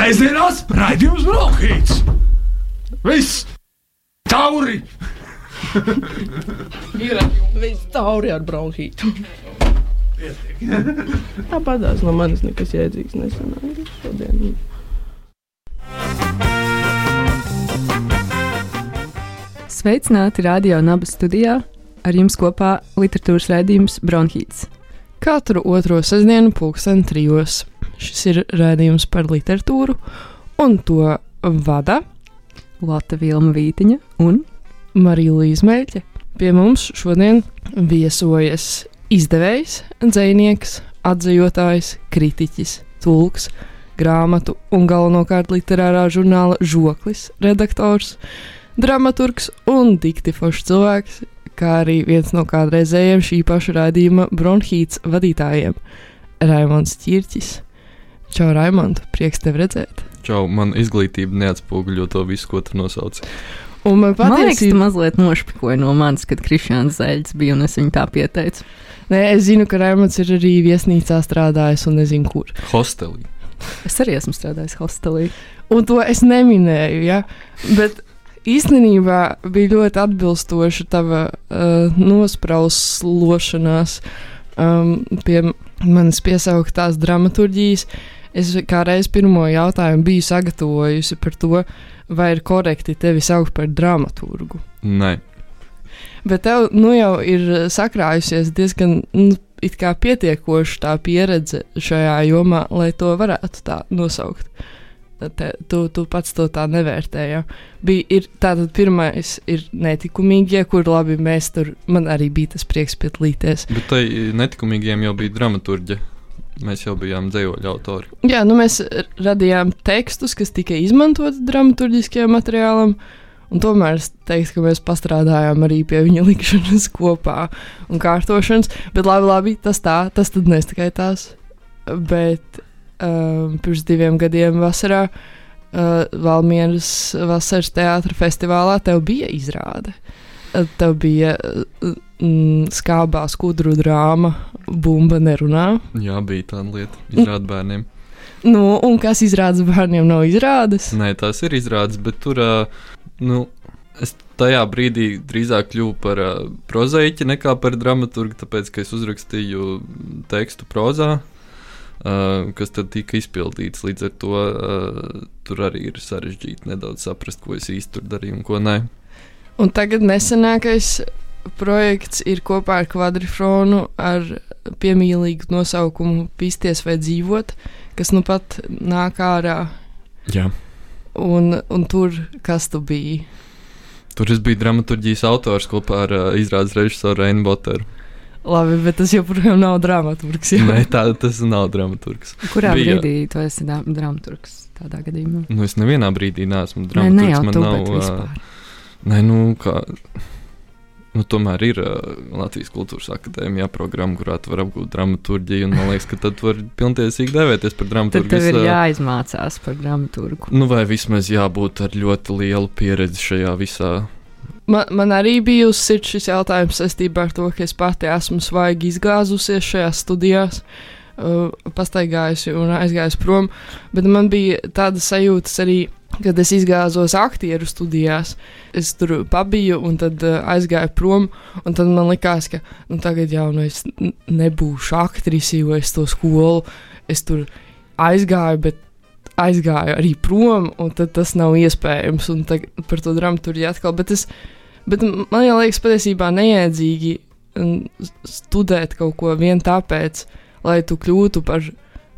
Sēžamās raidījums Brokhīts! Viss! Tauri! Ir viss tauri ar bronhītu. Tāpat tās no manis nekas jēdzīgs nesanāca šodien. Sveicināti radio nabas studijā. Ar jums kopā literatūras raidījums Bronhīts. Katru otro sestdienu, pulksten trijos. Šis ir raidījums par literatūru, un to vada Lata Vilma Vītiņa un Marija Līsmeļķe. Pie mums šodien viesojas izdevējs, dzinieks, atzījotājs, kritiķis, tulks, grāmatu un galvenokārt literārā žurnāla žoklis, redaktors, dramaturgs un diktifošs cilvēks, kā arī viens no kādreizējiem šī paša raidījuma bronhīts vadītājiem - Raimons Čirķis. Čau, Raimond, prieks tevi redzēt! Čau, man izglītība neatspoguļo to visu, ko tu nosauci. Un man Man liekas, tu mazliet nošpikoji no manis, kad Kristiāns Zēļs bija un es viņu tā pieteicu. Nē, es zinu, ka Raimonds ir arī viesnīcā strādājis un nezinu, kur. Hostelī. Es arī esmu strādājis hostelī. Un to es neminēju, ja? bet īstenībā bija ļoti atbilstoša tava uh, nosprauslošanās um, pie manas piesauktās dramaturģijas. Es kā reiz pirmo jautājumu biju sagatavojusi par to, vai ir korekti tevi saukt par dramaturgu. Nē, Bet tev nu, jau ir sakrājusies diezgan nu, pietiekoša tā pieredze šajā jomā, lai to varētu tā nosaukt. Te, tu, tu pats to tā nevērtēji. Ja? Bija ir, tātad pirmais ir netikumīgie, kur labi mēs tur, man arī bija tas prieks piedalīties. bet tai netikumīgiem jau bija dramaturģe. Mēs jau bijām dzējoļu autori. Jā, nu mēs radījām tekstus, kas tika izmantoti dramaturgiskajam materiālam. Un tomēr es teiktu, ka mēs pastrādājām arī pie viņa likšanas kopā un kārtošanas. Bet labi, labi tas tā, tas tad neskaitās. Bet um, pirms diviem gadiem vasarā uh, Valmieras vasaras teātra festivālā tev bija izrāde. Tev bija uh, mm, skābā skudru drāma, bumba nerunā. Jā, bija tāda lieta, izrādīt bērniem. Nu, un kas izrādes bērniem nav izrādes? Nē, tās ir izrādes, bet tur, nu, es tajā brīdī drīzāk kļuvu par uh, prozaiķi nekā par dramaturgu, tāpēc, ka es uzrakstīju tekstu prozā. Uh, kas tad tika izpildīts. Līdz ar to uh, tur arī ir sarežģīti nedaudz saprast, ko es īsti tur darīju un ko nē. Un tagad nesenākais projekts ir kopā ar kvadrifronu ar piemīlīgu nosaukumu Pisties vai dzīvot, kas nu pat nāk ārā. Jā. Un, un tur kas tu biji? Tur es biju dramaturgijas autors kopā ar uh, izrādes režisoru Reinu Boteru. Labi, bet tas joprojām nav dramaturgs. jā. Nē, tā, tas nav dramaturgs. Kurā Bija. brīdī tu esi dramaturgs tādā gadījumā? Nu, es nevienā brīdī neesmu Nē, dramaturgs. ne jau man tu, nav, bet vispār. Nē, nu, kā. Nu, tomēr ir uh, Latvijas Kultūras Akadēmijā programma, kurā tu vari apgūt dramaturgiju. un Man liekas, ka tad var pilntiesīgi devēties par Tad dramaturgu. tev ir jāizmācās par dramaturgu. Nu, vai vismaz jābūt ar ļoti lielu pieredzi šajā visā. Man, man arī bija uz sirds šis jautājums saistībā ar to, ka es pati esmu svaigi izgāzusies šajās studijās, uh, pastaigājusi un aizgājusi prom. Bet man bija tāda sajūta arī, kad es izgāzos aktieru studijās. Es tur pabiju un tad uh, aizgāju prom. un Tad man likās, ka nu, tagad jau nu, es nebūšu aktrise, jo es to skolu es tur aizgāju. Bet Aizgāju arī prom, un tas nav iespējams. Un tag, par to dramaturgiju atkal. Bet es, Bet man liekas, patiesībā neiedzīgi studēt kaut ko vien tāpēc, lai tu kļūtu par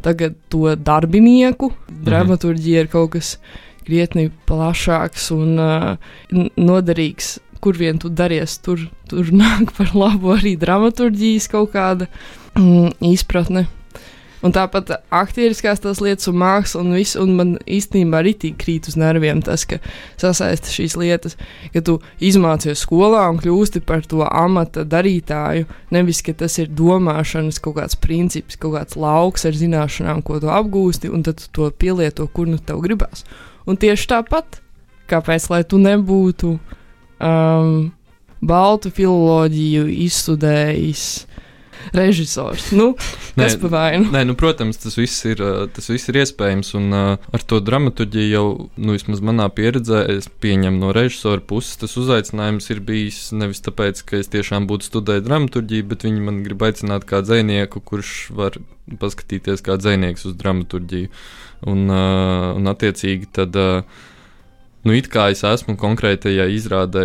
tagad to darbinieku. Dramaturgija ir kaut kas krietni plašāks un uh, noderīgs. Kur vien tu daries, tur, tur nāk par labu arī dramaturgijas kaut kāda mm, izpratne. Un tāpat aktieriskās tās lietas, un māksla, un viss, un man īstenībā arī tīk krīt uz nerviem tas, ka sasaista šīs lietas, ka tu izmācies skolā un kļūsti par to amata darītāju. Nevis, ka tas ir domāšanas kaut kāds princips, kaut kāds lauks ar zināšanām, ko tu apgūsti, un tad tu to pielieto, kur nu tev gribās. Un tieši tāpat, kāpēc lai tu nebūtu um, baltu filoloģiju izstudējis, režisors. Nu, kas pa vainu? Nē, nu, protams, tas viss ir, uh, tas viss ir iespējams. Un uh, ar to dramaturgiju jau, nu, vismaz manā pieredzē, es pieņemu no režisora puses, tas uzaicinājums ir bijis nevis tāpēc, ka es tiešām būtu studējis dramaturgiju, bet viņi man grib aicināt kā dzinieku, kurš var paskatīties kā dzinieks uz dramaturgiju. Un, uh, un attiecīgi tad. Uh, nu, it kā es esmu konkrētajai izrādē,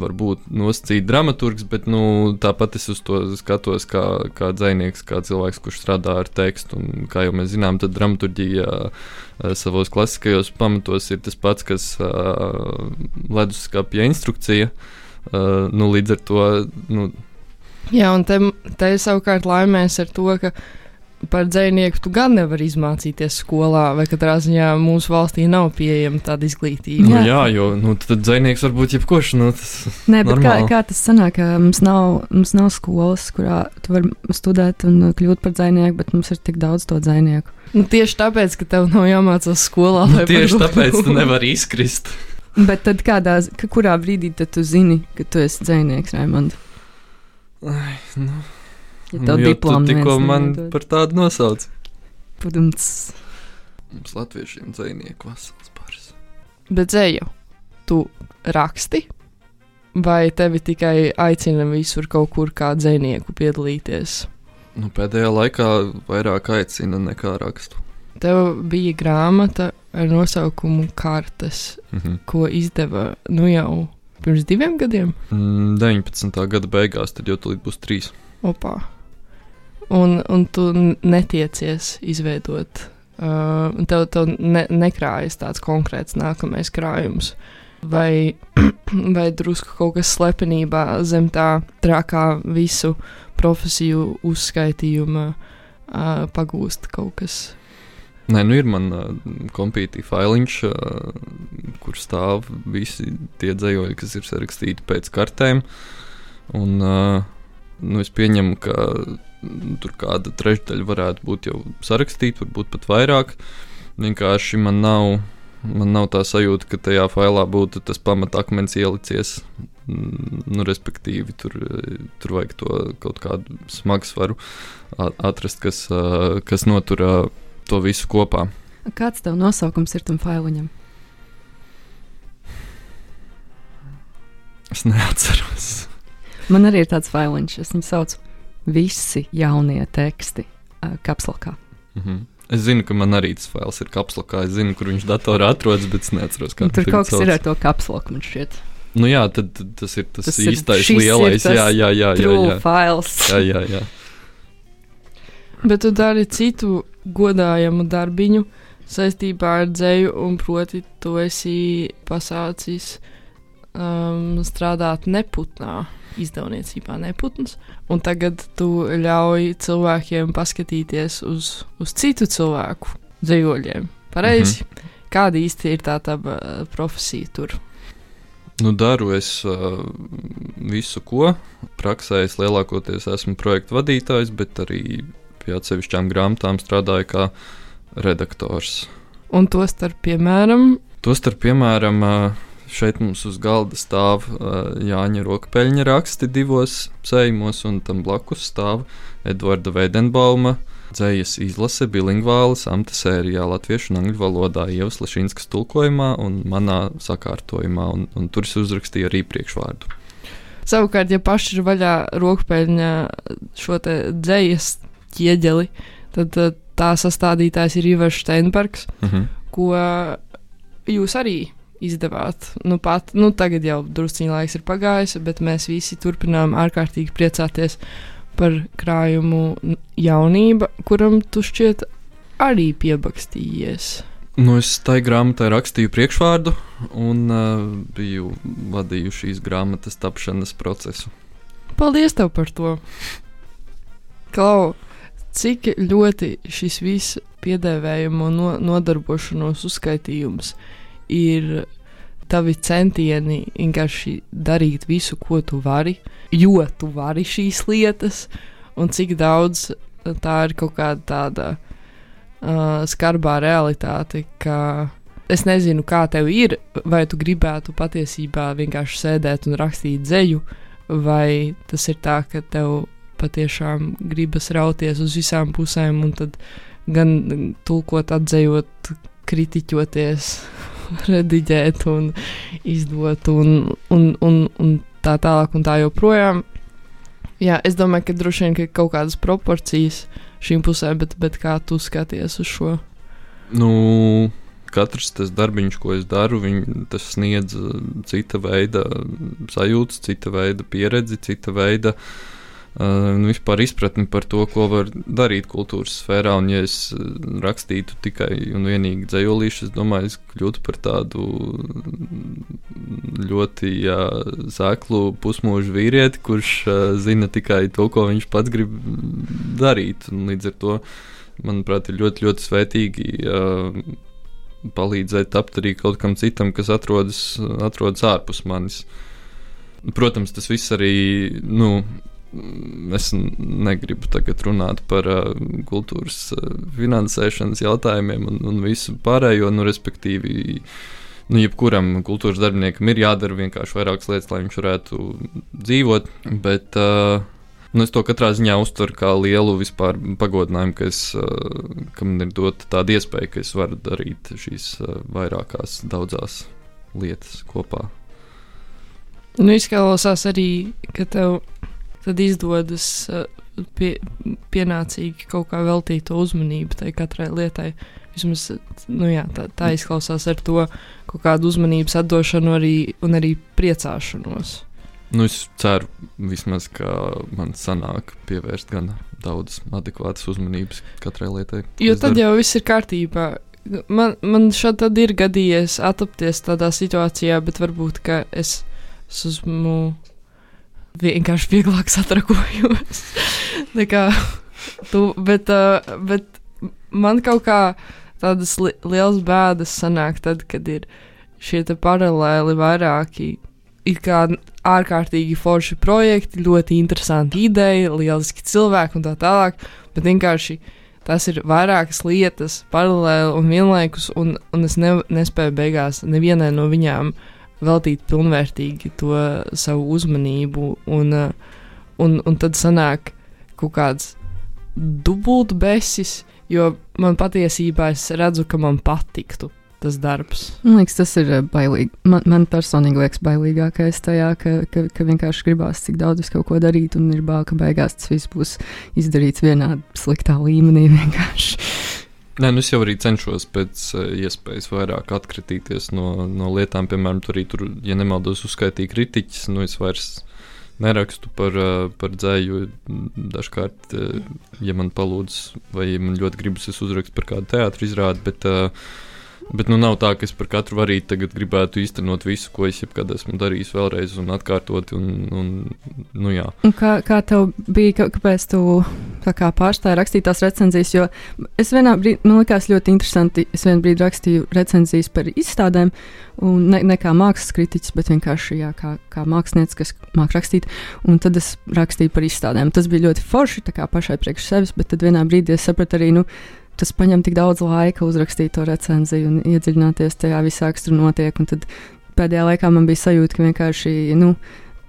varbūt nosacīt dramaturgs, bet nu, tāpat es uz to skatos kā, kā dzinieks, kā cilvēks, kurš strādā ar tekstu. Un, kā jau mēs zinām, tad dramaturgija uh, savos klasiskajos pamatos ir tas pats, kas uh, leduskapja instrukcija. Uh, nu, līdz ar to. Nu, Jā, un te, te savukārt laimēs ar to, ka par dzinieku tu gan nevari izmācīties skolā, vai katrā ziņā mūsu valstī nav pieejama tāda izglītība. Nu, jā, jo nu, tad dzinieks var būt jebkurš. Nu, Nē, bet normāli. kā, kā tas sanāk, ka mums nav, mums nav skolas, kurā tu vari studēt un kļūt par dzinieku, bet mums ir tik daudz to dzinieku. Nu, tieši tāpēc, ka tev nav jāmācās skolā. Nu, tieši tāpēc tu nevari izkrist. bet tad kādā, kurā brīdī tu zini, ka tu esi dzinieks, Raimond? Ai, nu. Ja tev nu, diplomu tikko man nedod. par tādu nosauc. Protams. Mums latviešiem dzēnieku vesels bars. Bet dzēju, tu raksti? Vai tevi tikai aicina visur kaut kur kā dzēnieku piedalīties? Nu, pēdējā laikā vairāk aicina nekā rakstu. Tev bija grāmata ar nosaukumu Kartes, mm -hmm. ko izdeva nu jau pirms diviem gadiem? Mm, 19. gada beigās, tad jau tulīt būs trīs. Opā un, un tu netiecies izveidot, uh, tev, tev ne, nekrājas tāds konkrēts nākamais krājums. Vai, vai drusku kaut kas slepenībā zem tā trakā visu profesiju uzskaitījuma uh, pagūst kaut kas. Nē, nu ir man uh, kompītī failiņš, uh, kur stāv visi tie dzējoļi, kas ir sarakstīti pēc kartēm. Un, uh, nu, es pieņemu, ka tur kāda trešdaļa varētu būt jau sarakstīta, varbūt pat vairāk. Vienkārši man nav, man nav tā sajūta, ka tajā failā būtu tas pamatakmens ielicies. Nu, respektīvi, tur, tur vajag to kaut kādu smagsvaru atrast, kas, kas notur to visu kopā. Kāds tev nosaukums ir tam failuņam? Es neatceros. Man arī ir tāds failiņš, es viņu saucu visi jaunie teksti uh, kapslokā. Mm -hmm. Es zinu, ka man arī tas fails ir kapslokā. Es zinu, kur viņš datorā atrodas, bet es neatceros, kā tur kaut kas ir ar to kapsloku. Man šķiet. Nu jā, tad, tad tas ir tas, tas īstais ir, lielais. Jā, jā, jā. jā, jā. Fails. jā, jā, jā. Bet tu dari citu godājamu darbiņu saistībā ar dzēju, un proti, tu esi pasācis um, strādāt neputnā izdevniecībā Neputns, un tagad tu ļauj cilvēkiem paskatīties uz, uz citu cilvēku dzīvoļiem. Pareizi. Mm -hmm. Kāda īsti ir tā tā profesija tur? Nu, daru es uh, visu, ko. Praksē es lielākoties esmu projektu vadītājs, bet arī pie atsevišķām grāmatām strādāju kā redaktors. Un to starp, piemēram, to starp, piemēram, uh, Šeit mums uz galda stāv uh, Jāņa Rokpeļņa raksti divos sējumos, un tam blakus stāv Edvarda Veidenbauma dzējas izlase bilingvāli samta sērijā latviešu un angļu valodā Ievas Lašinskas tulkojumā un manā sakārtojumā, un, un tur es uzrakstīju arī priekšvārdu. Savukārt, ja paši ir vaļā rokpeļņa šo te dzējas ķieģeli, tad tā sastādītājs ir Ivars Steinbergs, uh mhm. -huh. ko jūs arī izdevāt. Nu, pat, nu, tagad jau drusciņā laiks ir pagājis, bet mēs visi turpinām ārkārtīgi priecāties par krājumu jaunība, kuram tu šķiet arī piebakstījies. Nu, es tai grāmatai rakstīju priekšvārdu un uh, biju vadīju šīs grāmatas tapšanas procesu. Paldies tev par to! Klau, cik ļoti šis viss piedēvējumu no, nodarbošanos uzskaitījums ir tavi centieni vienkārši darīt visu, ko tu vari, jo tu vari šīs lietas, un cik daudz tā ir kaut kāda tāda uh, skarbā realitāte, ka es nezinu, kā tev ir, vai tu gribētu patiesībā vienkārši sēdēt un rakstīt dzēju, vai tas ir tā, ka tev patiešām gribas rauties uz visām pusēm, un tad gan tulkot, atzējot, kritiķoties, rediģēt un izdot un, un, un, un tā tālāk un tā joprojām. Jā, es domāju, ka droši vien ka ir kaut kādas proporcijas šīm pusēm, bet, bet kā tu skaties uz šo? Nu, katrs tas darbiņš, ko es daru, viņ, tas sniedz cita veida sajūtas, cita veida pieredzi, cita veida uh, nu, vispār izpratni par to, ko var darīt kultūras sfērā. Un, ja es uh, rakstītu tikai un vienīgi dzējolīšu, es domāju, es kļūtu par tādu ļoti jā, sēklu pusmūžu vīrieti, kurš uh, zina tikai to, ko viņš pats grib darīt. Un līdz ar to, manuprāt, ir ļoti, ļoti svētīgi. Uh, palīdzēt tapt arī kaut kam citam, kas atrodas, atrodas ārpus manis. Protams, tas viss arī. Nu, Es negribu tagad runāt par uh, kultūras uh, finansēšanas jautājumiem un, un visu pārējo. Nu, respektīvi, nu, jebkuram kultūras darbiniekam ir jādara vienkārši vairākas lietas, lai viņš varētu dzīvot. Bet, uh, Nu, es to katrā ziņā uztveru kā lielu pagodinājumu, ka, es, ka man ir dota tāda iespēja, ka es varu darīt šīs vairākās, daudzās lietas kopā. Nu, izklausās arī, ka tev tad izdodas uh, pie, pienācīgi kaut kā veltīt to uzmanību tai katrai lietai. Vismaz nu jā, tā, tā izklausās ar to kaut kādu uzmanības atdošanu arī, un arī priecāšanos. Nu, es ceru, vismaz, ka man sanāk pievērst gan daudz adekvātas uzmanības katrai lietai. Jo tad daru. jau viss ir kārtībā. Man, man šādi ir gadījies atrapties tādā situācijā, bet varbūt es esmu vienkārši vieglāk satrakojos. Nekā tu, bet, uh, bet man kaut kā tādas li liels bēdas sanāk tad, kad ir šie paralēli vairāki it kā ārkārtīgi forši projekti, ļoti interesanti ideja, lieliski cilvēki un tā tālāk, bet vienkārši tas ir vairākas lietas paralēli un vienlaikus, un, un es ne, nespēju beigās nevienai no viņām veltīt pilnvērtīgi to savu uzmanību, un, un, un tad sanāk kaut kāds dubultbesis, jo man patiesībā es redzu, ka man patiktu tas darbs. Man liekas, tas ir eh, bailīgi. Man, man personīgi liekas, bailīgākais tajā, ka, ka, ka vienkārši gribās cik daudz kaut ko darīt, un ir bail, ka beigās tas viss būs izdarīts vienā sliktā līmenī. Vienkārši. Nē, nu es jau arī cenšos pēc uh, iespējas vairāk atkritīties no, no lietām. Piemēram, tur arī, tur, ja nemaldos, uzskaitīja kritiķis. Nu, es vairs nerakstu par, uh, par dzēju. Dažkārt, uh, ja man palūdz, vai man ļoti gribas, es uzrakstu par kādu teātru izrādi. Bet, uh, Bet nu nav tā, ka es par katru varītu tagad gribētu īstenot visu, ko es jebkad esmu darījis vēlreiz un atkārtot. Un, un, nu, jā. un kā, kā tev bija, kāpēc tu kā pārstāji rakstīt tās recenzijas? Jo es vienā brīdī, man likās ļoti interesanti, es vienā brīdī rakstīju recenzijas par izstādēm, un ne, ne kā mākslas kritiķis, bet vienkārši jā, kā, kā mākslinieks, kas māca rakstīt. Un tad es rakstīju par izstādēm. Tas bija ļoti forši, kā pašai priekš sevis, bet tad vienā brīdī es sapratu arī, nu, tas prasa tik daudz laika uzrakstīt to recenziju un iedziļināties tajā visā, kas tur notiek. Un tad pēdējā laikā man bija sajūta, ka vienkārši nu,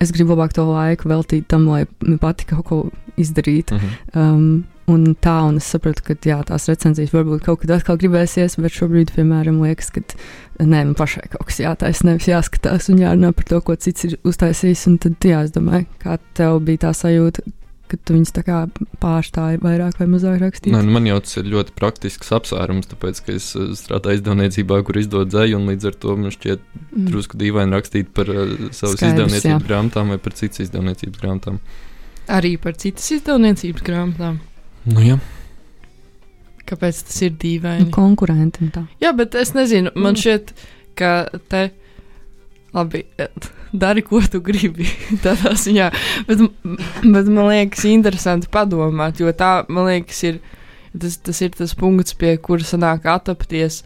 es gribu labāk to laiku veltīt tam, lai pati kaut ko izdarītu. Uh mhm. -huh. um, un tā, un es sapratu, ka jā, tās recenzijas varbūt kaut kad atkal gribēsies, bet šobrīd, piemēram, liekas, ka nē, man pašai kaut kas jātaisa, nevis jāskatās un jārunā par to, ko cits ir uztaisījis. Un tad, jā, es domāju, kā tev bija tā sajūta, ka tu viņus pārstāji vairāk vai mazāk rakstīt. Nē, nu man jau tas ir ļoti praktisks apsvērums, tāpēc, ka es eh, strādāju izdevniecībā, kur izdod dzēju, un līdz ar to man šķiet mm. drusku dīvaini rakstīt par uh, savas Skaidrs, izdevniecības jā. grāmatām vai par citas izdevniecības grāmatām. Arī par citas izdevniecības grāmatām. Nu, jā. Kāpēc tas ir dīvaini? Nu, konkurenti un tā. Jā, bet es nezinu, man mm. šķiet, ka te labi dari, ko tu gribi. Tādā ziņā, bet, bet man liekas, interesanti padomāt, jo tā, man liekas, ir tas, tas, ir tas punkts, pie kura sanāk atapties.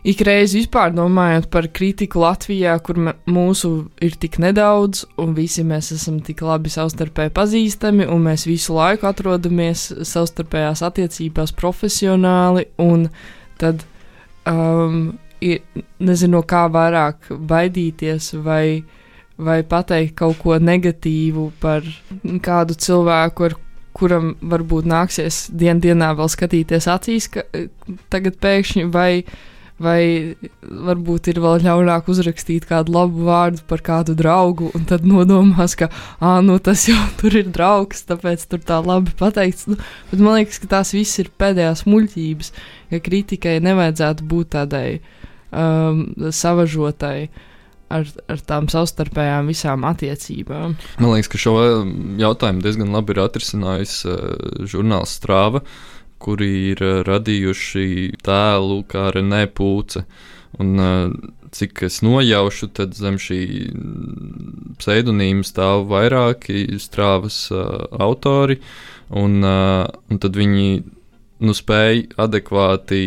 Ikreiz vispār domājot par kritiku Latvijā, kur mūsu ir tik nedaudz, un visi mēs esam tik labi savstarpēji pazīstami, un mēs visu laiku atrodamies savstarpējās attiecībās profesionāli, un tad um, ir, nezinu, no kā vairāk baidīties vai, vai pateikt kaut ko negatīvu par kādu cilvēku, ar kuram varbūt nāksies dien dienā vēl skatīties acīs, ka tagad pēkšņi vai, vai varbūt ir vēl ļaunāk uzrakstīt kādu labu vārdu par kādu draugu, un tad nodomās, ka, ah, nu tas jau tur ir draugs, tāpēc tur tā labi pateikts. Nu, bet man liekas, ka tās viss ir pēdējās muļķības, ka kritikai nevajadzētu būt tādai um, savažotai. Ar, ar tām savstarpējām visām attiecībām. Man liekas, ka šo jautājumu diezgan labi ir atrisinājis uh, žurnāls Strāva, kuri ir uh, radījuši tēlu kā Renē Pūce. Un, uh, cik es nojaušu, tad zem šī pseidonīma stāv vairāki strāvas uh, autori, un, uh, un tad viņi nu, spēj adekvāti,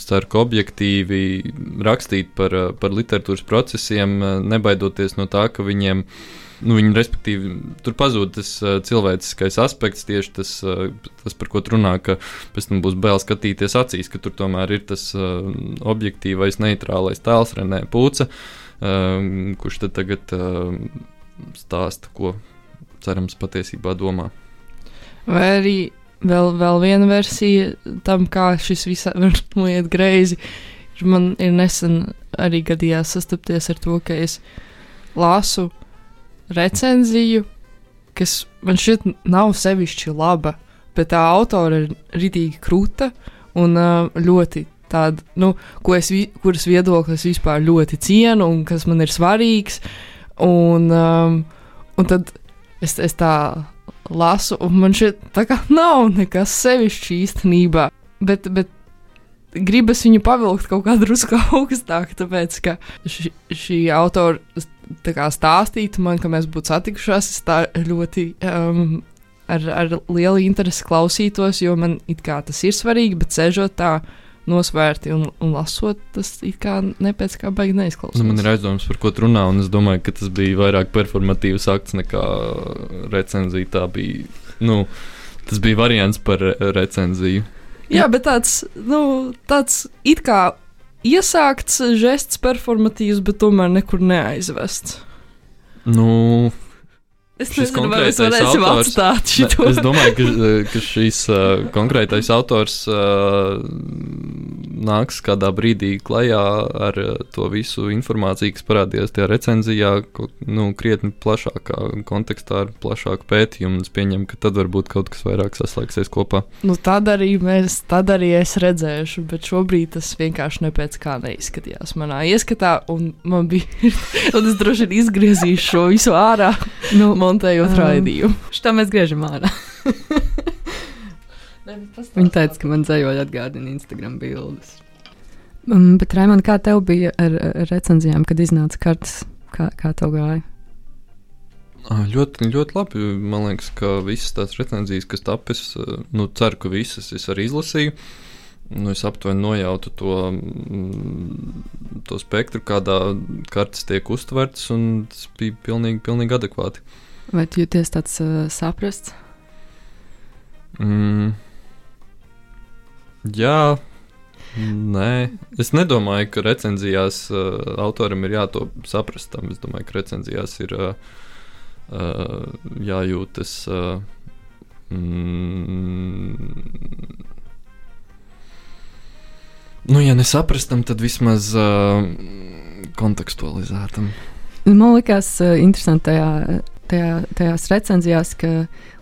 ceru, ka objektīvi rakstīt par, par literatūras procesiem, nebaidoties no tā, ka viņiem. Nu, viņi, respektīvi, tur pazūd tas uh, cilvēciskais aspekts, tieši tas, uh, tas, par ko runā, ka pēc tam būs bail skatīties acīs, ka tur tomēr ir tas uh, objektīvais, neitrālais tēls, Renē Pūce, uh, kurš tad tagad uh, stāsta, ko cerams patiesībā domā. Vai arī vēl, vēl viena versija tam, kā šis viss var noiet greizi. Man ir nesen arī gadījās sastapties ar to, ka es lasu recenziju, kas man šķiet nav sevišķi laba, bet tā autora ir ritīgi krūta un ļoti tāda, nu, ko es, kuras viedoklis vispār ļoti cienu un kas man ir svarīgs. Un, um, un tad es, es tā lasu, un man šeit tā kā nav nekas sevišķi īstenībā. Bet, bet gribas viņu pavilkt kaut kā drusku augstāk, tāpēc ka ši, šī autora tā stāstītu man, ka mēs būtu satikušās, es tā ļoti um, ar, ar lielu interesi klausītos, jo man it kā tas ir svarīgi, bet sēžot tā nosvērti un, un lasot, tas it kā nepēc kā baigi neizklausās. Nu, man ir aizdoms, par ko runā, un es domāju, ka tas bija vairāk performatīvs akts nekā recenzija. Tā bija, nu, tas bija variants par recenziju. Jā, bet tāds, nu, tāds it kā iesākts žests performatīvs, bet tomēr nekur neaizvests. Nu, Es nezinu, vai mēs varēsim autors, atstāt šo. Ne, es domāju, ka, ka šīs uh, konkrētais autors uh, nāks kādā brīdī klajā ar uh, to visu informāciju, kas parādījās tajā recenzijā, nu, krietni plašākā kontekstā, ar plašāku pētījumu. Es pieņemu, ka tad varbūt kaut kas vairāk saslēgsies kopā. Nu, tad arī mēs, tad arī es redzēšu, bet šobrīd tas vienkārši nepēc kā neizskatījās manā ieskatā, un man bija, un es droši vien izgriezīšu šo visu ārā. Nu, montējot um, raidījumu. Šo mēs griežam ārā. Viņa teica, ka man dzējoļi atgādina Instagram bildes. Um, bet, Raimond, kā tev bija ar, ar recenzijām, kad iznāca kartes? Kā, kā tev gāja? Ļoti, ļoti labi. Man liekas, ka visas tās recenzijas, kas tapis, nu, ceru, ka visas es arī izlasīju. Nu, es aptuveni nojautu to, to spektru, kādā kartes tiek uztverts, un tas bija pilnīgi, pilnīgi adekvāti. Vai tu jūties tāds uh, saprasts? Mm. Jā, nē. Es nedomāju, ka recenzijās uh, autoram ir jātop saprastam. Es domāju, ka recenzijās ir uh, uh, jājūtas. Uh, mm, Nu, ja nesaprastam, tad vismaz uh, kontekstualizētam. Man liekas, uh, interesanti tajā tajā, tajās recenzijās, ka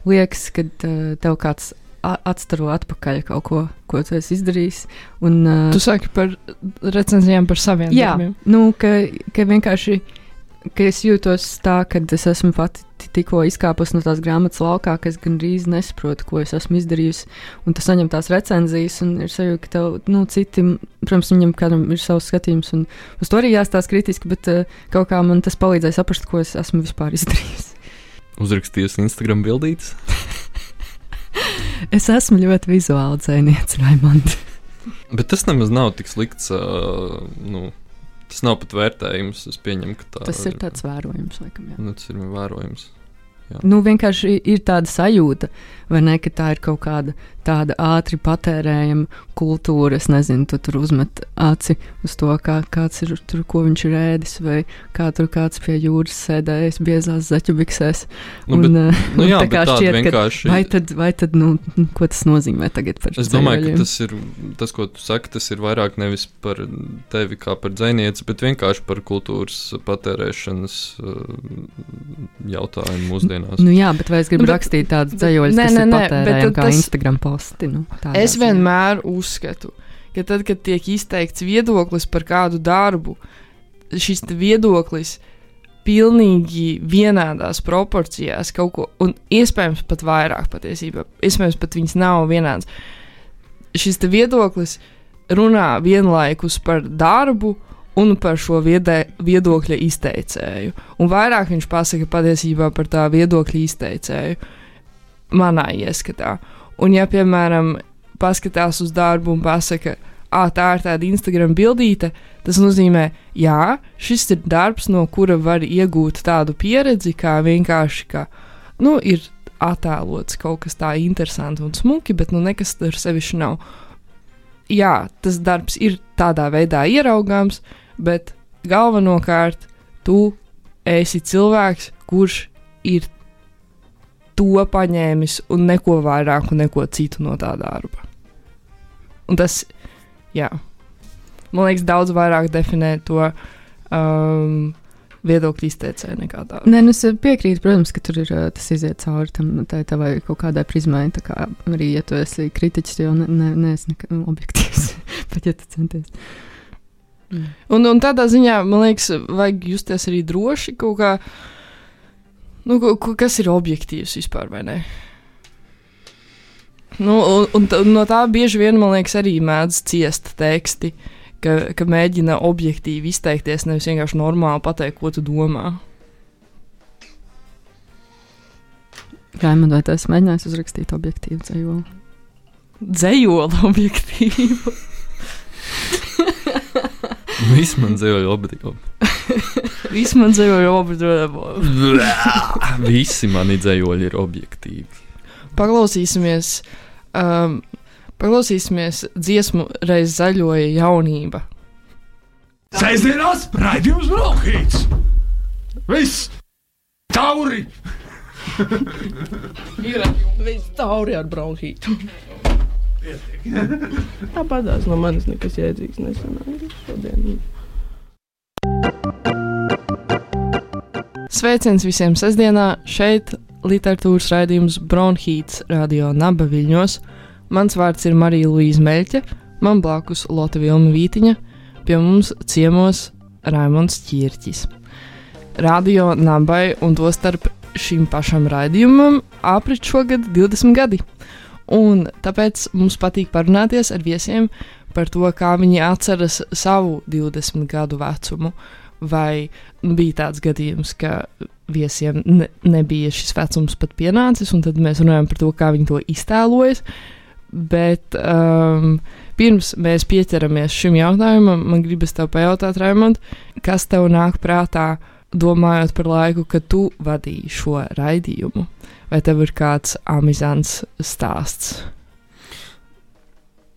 liekas, ka uh, tev kāds atstaro atpakaļ kaut ko, ko tu esi izdarījis. Un, uh, tu saki par recenzijām par saviem jā, darbiem. Nu, ka, ka vienkārši ka es jūtos tā, ka es esmu pati tikko izkāpus no tās grāmatas laukā, ka es gandrīz nesaprotu, ko es esmu izdarījusi. Un tu saņem tās recenzijas, un ir sajūta, ka tev, nu, citi, protams, viņam kādam ir savs skatījums, un uz to arī jāstāsta kritiski, bet uh, kaut kā man tas palīdzēja saprast, ko es esmu vispār izdarījusi. Uzrakstījusi Instagram bildītes. es esmu ļoti vizuāli dzēniece, Raimonds. Bet tas nemaz nav tik slikts. Uh, nu, tas nav pat vērtējums. Es pieņemu, ka tā tas ir tāds vērojums, laikam. Jā. Nu, tas ir vērojums. Jā. Nu, vienkārši ir tāda sajūta, vai ne, ka tā ir kaut kāda tāda ātri patērējama kultūra. Es nezinu, tu tur uzmet aci uz to, kā kāds ir tur, ko viņš ir ēdis, vai kā tur kāds pie jūras sēdējis biezās zaķubiksēs. Nu, bet, eh, nu, jā, tā kā šķiet, ka vienkārši- vai tad, vai tad nu, ko tas nozīmē tagad par Es domāju, ceļoļiem? ka tas ir tas, ko tu saki, tas ir vairāk nevis par tevi kā par dzinieci, bet vienkārši par kultūras patērēšanas uh, jautājumu mūsdienās. Nu, jā, bet vai es gribu Nu, nu, bet- rakstīt dzējoļus, nē, kas nē, ir nē, patērējami kā tas- Instagram posti? Nu, Es vienmēr uzskatu, ka tad, kad tiek izteikts viedoklis par kādu darbu, šis viedoklis pilnīgi vienādās proporcijās kaut ko, un iespējams pat vairāk patiesībā, iespējams pat viņas nav vienādas. Šis viedoklis runā vienlaikus par darbu un par šo viedē, viedokļa izteicēju. Un vairāk viņš pasaka patiesībā par tā viedokļa izteicēju, manā ieskatā. Un, ja, piemēram, paskatās uz darbu un pasaka, ah, tā ir tāda Instagram bildīte, tas nozīmē, jā, šis ir darbs, no kura var iegūt tādu pieredzi, kā vienkārši, ka, nu, ir attēlots kaut kas tā interesants un smuki, bet nu nekas tur sevišķi nav. Jā, tas darbs ir tādā veidā ieraugāms, bet galvenokārt tu esi cilvēks, kurš ir to paņēmis un neko vairāk un neko citu no tā darba. Un tas, jā, man liekas, daudz vairāk definē to um, viedokļu izteicēju nekā tādu. Nē, nu es piekrītu, protams, ka tur ir ā, tas iziet cauri tam tavai kaut kādai prizmai. Tā kā arī, ja tu esi kritiķis, jo ne, ne, neesi nekā objektīvs, pat ja tu centies. Mm. Un, un tādā ziņā, man liekas, vajag justies arī droši kaut kā. Nu, kas ir objektīvs vispār, vai ne? Nu, un, un, no tā bieži vien, man liekas, arī mēdz ciest teksti, ka, ka mēģina objektīvi izteikties, nevis vienkārši normāli pateikt, ko tu domā. Raimond, vai tu esi mēģinājis uzrakstīt objektīvu dzējoli? Dzējola objektīvu. Viss man dzīvoja obligāti. Vismaz dzējola objektīvu. Visi mani dzējoļi ir objektīvi. Paklausīsimies, um, paklausīsimies dziesmu reiz zaļoja jaunība. Sēžamās raidījums Brokhīts! Viss! Tauri! Viss cauri ar bronhītu. Tāpatās no manis nekas jēdzīgs nesanāca šodien. Sveiciens visiem sestdienā! Šeit literatūras raidījums Bronhīts radio Naba Viļņos. Mans vārds ir Marija Luīza Meļķe, man blakus Lotte Vilma Vītiņa, pie mums ciemos Raimons Čirķis. Radio Nabai un to starp šim pašam raidījumam aprit šogad 20 gadi. Un tāpēc mums patīk parunāties ar viesiem par to, kā viņi atceras savu 20 gadu vecumu. Vai bija tāds gadījums, ka viesiem ne, nebija šis vecums pat pienācis, un tad mēs runājam par to, kā viņi to iztēlojas. Bet um, pirms mēs pieķeramies šim jautājumam, man gribas te pajautāt, Raimond, kas tev nāk prātā, domājot par laiku, kad tu vadīji šo raidījumu? Vai tev ir kāds amizants stāsts?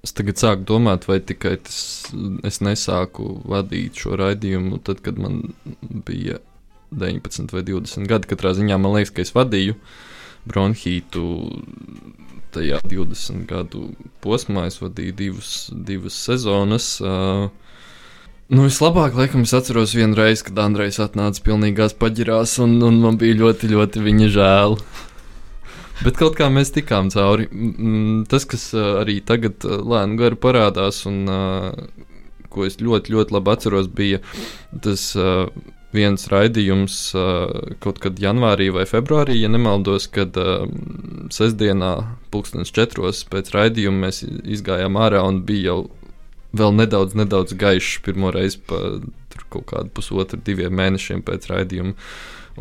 Es tagad sāku domāt, vai tikai tas es nesāku vadīt šo raidījumu, tad, kad man bija 19 vai 20 gadi. Katrā ziņā man liekas, ka es vadīju bronhītu tajā 20 gadu posmā. Es vadīju divus, divas sezonas. Uh, Nu, vislabāk, laikam, es atceros vienu reizi, kad Andrejs atnāca pilnīgās paģirās, un, un man bija ļoti, ļoti viņa žēl. Bet kaut kā mēs tikām cauri. Tas, kas arī tagad lēni gari parādās, un ko es ļoti, ļoti labi atceros, bija tas viens raidījums kaut kad janvārī vai februārī, ja nemaldos, kad sestdienā, pulkstenis četros pēc raidījuma mēs izgājām ārā un bija jau vēl nedaudz, nedaudz gaišs pirmo reizi pa kaut kādu pusotru, diviem mēnešiem pēc raidījuma.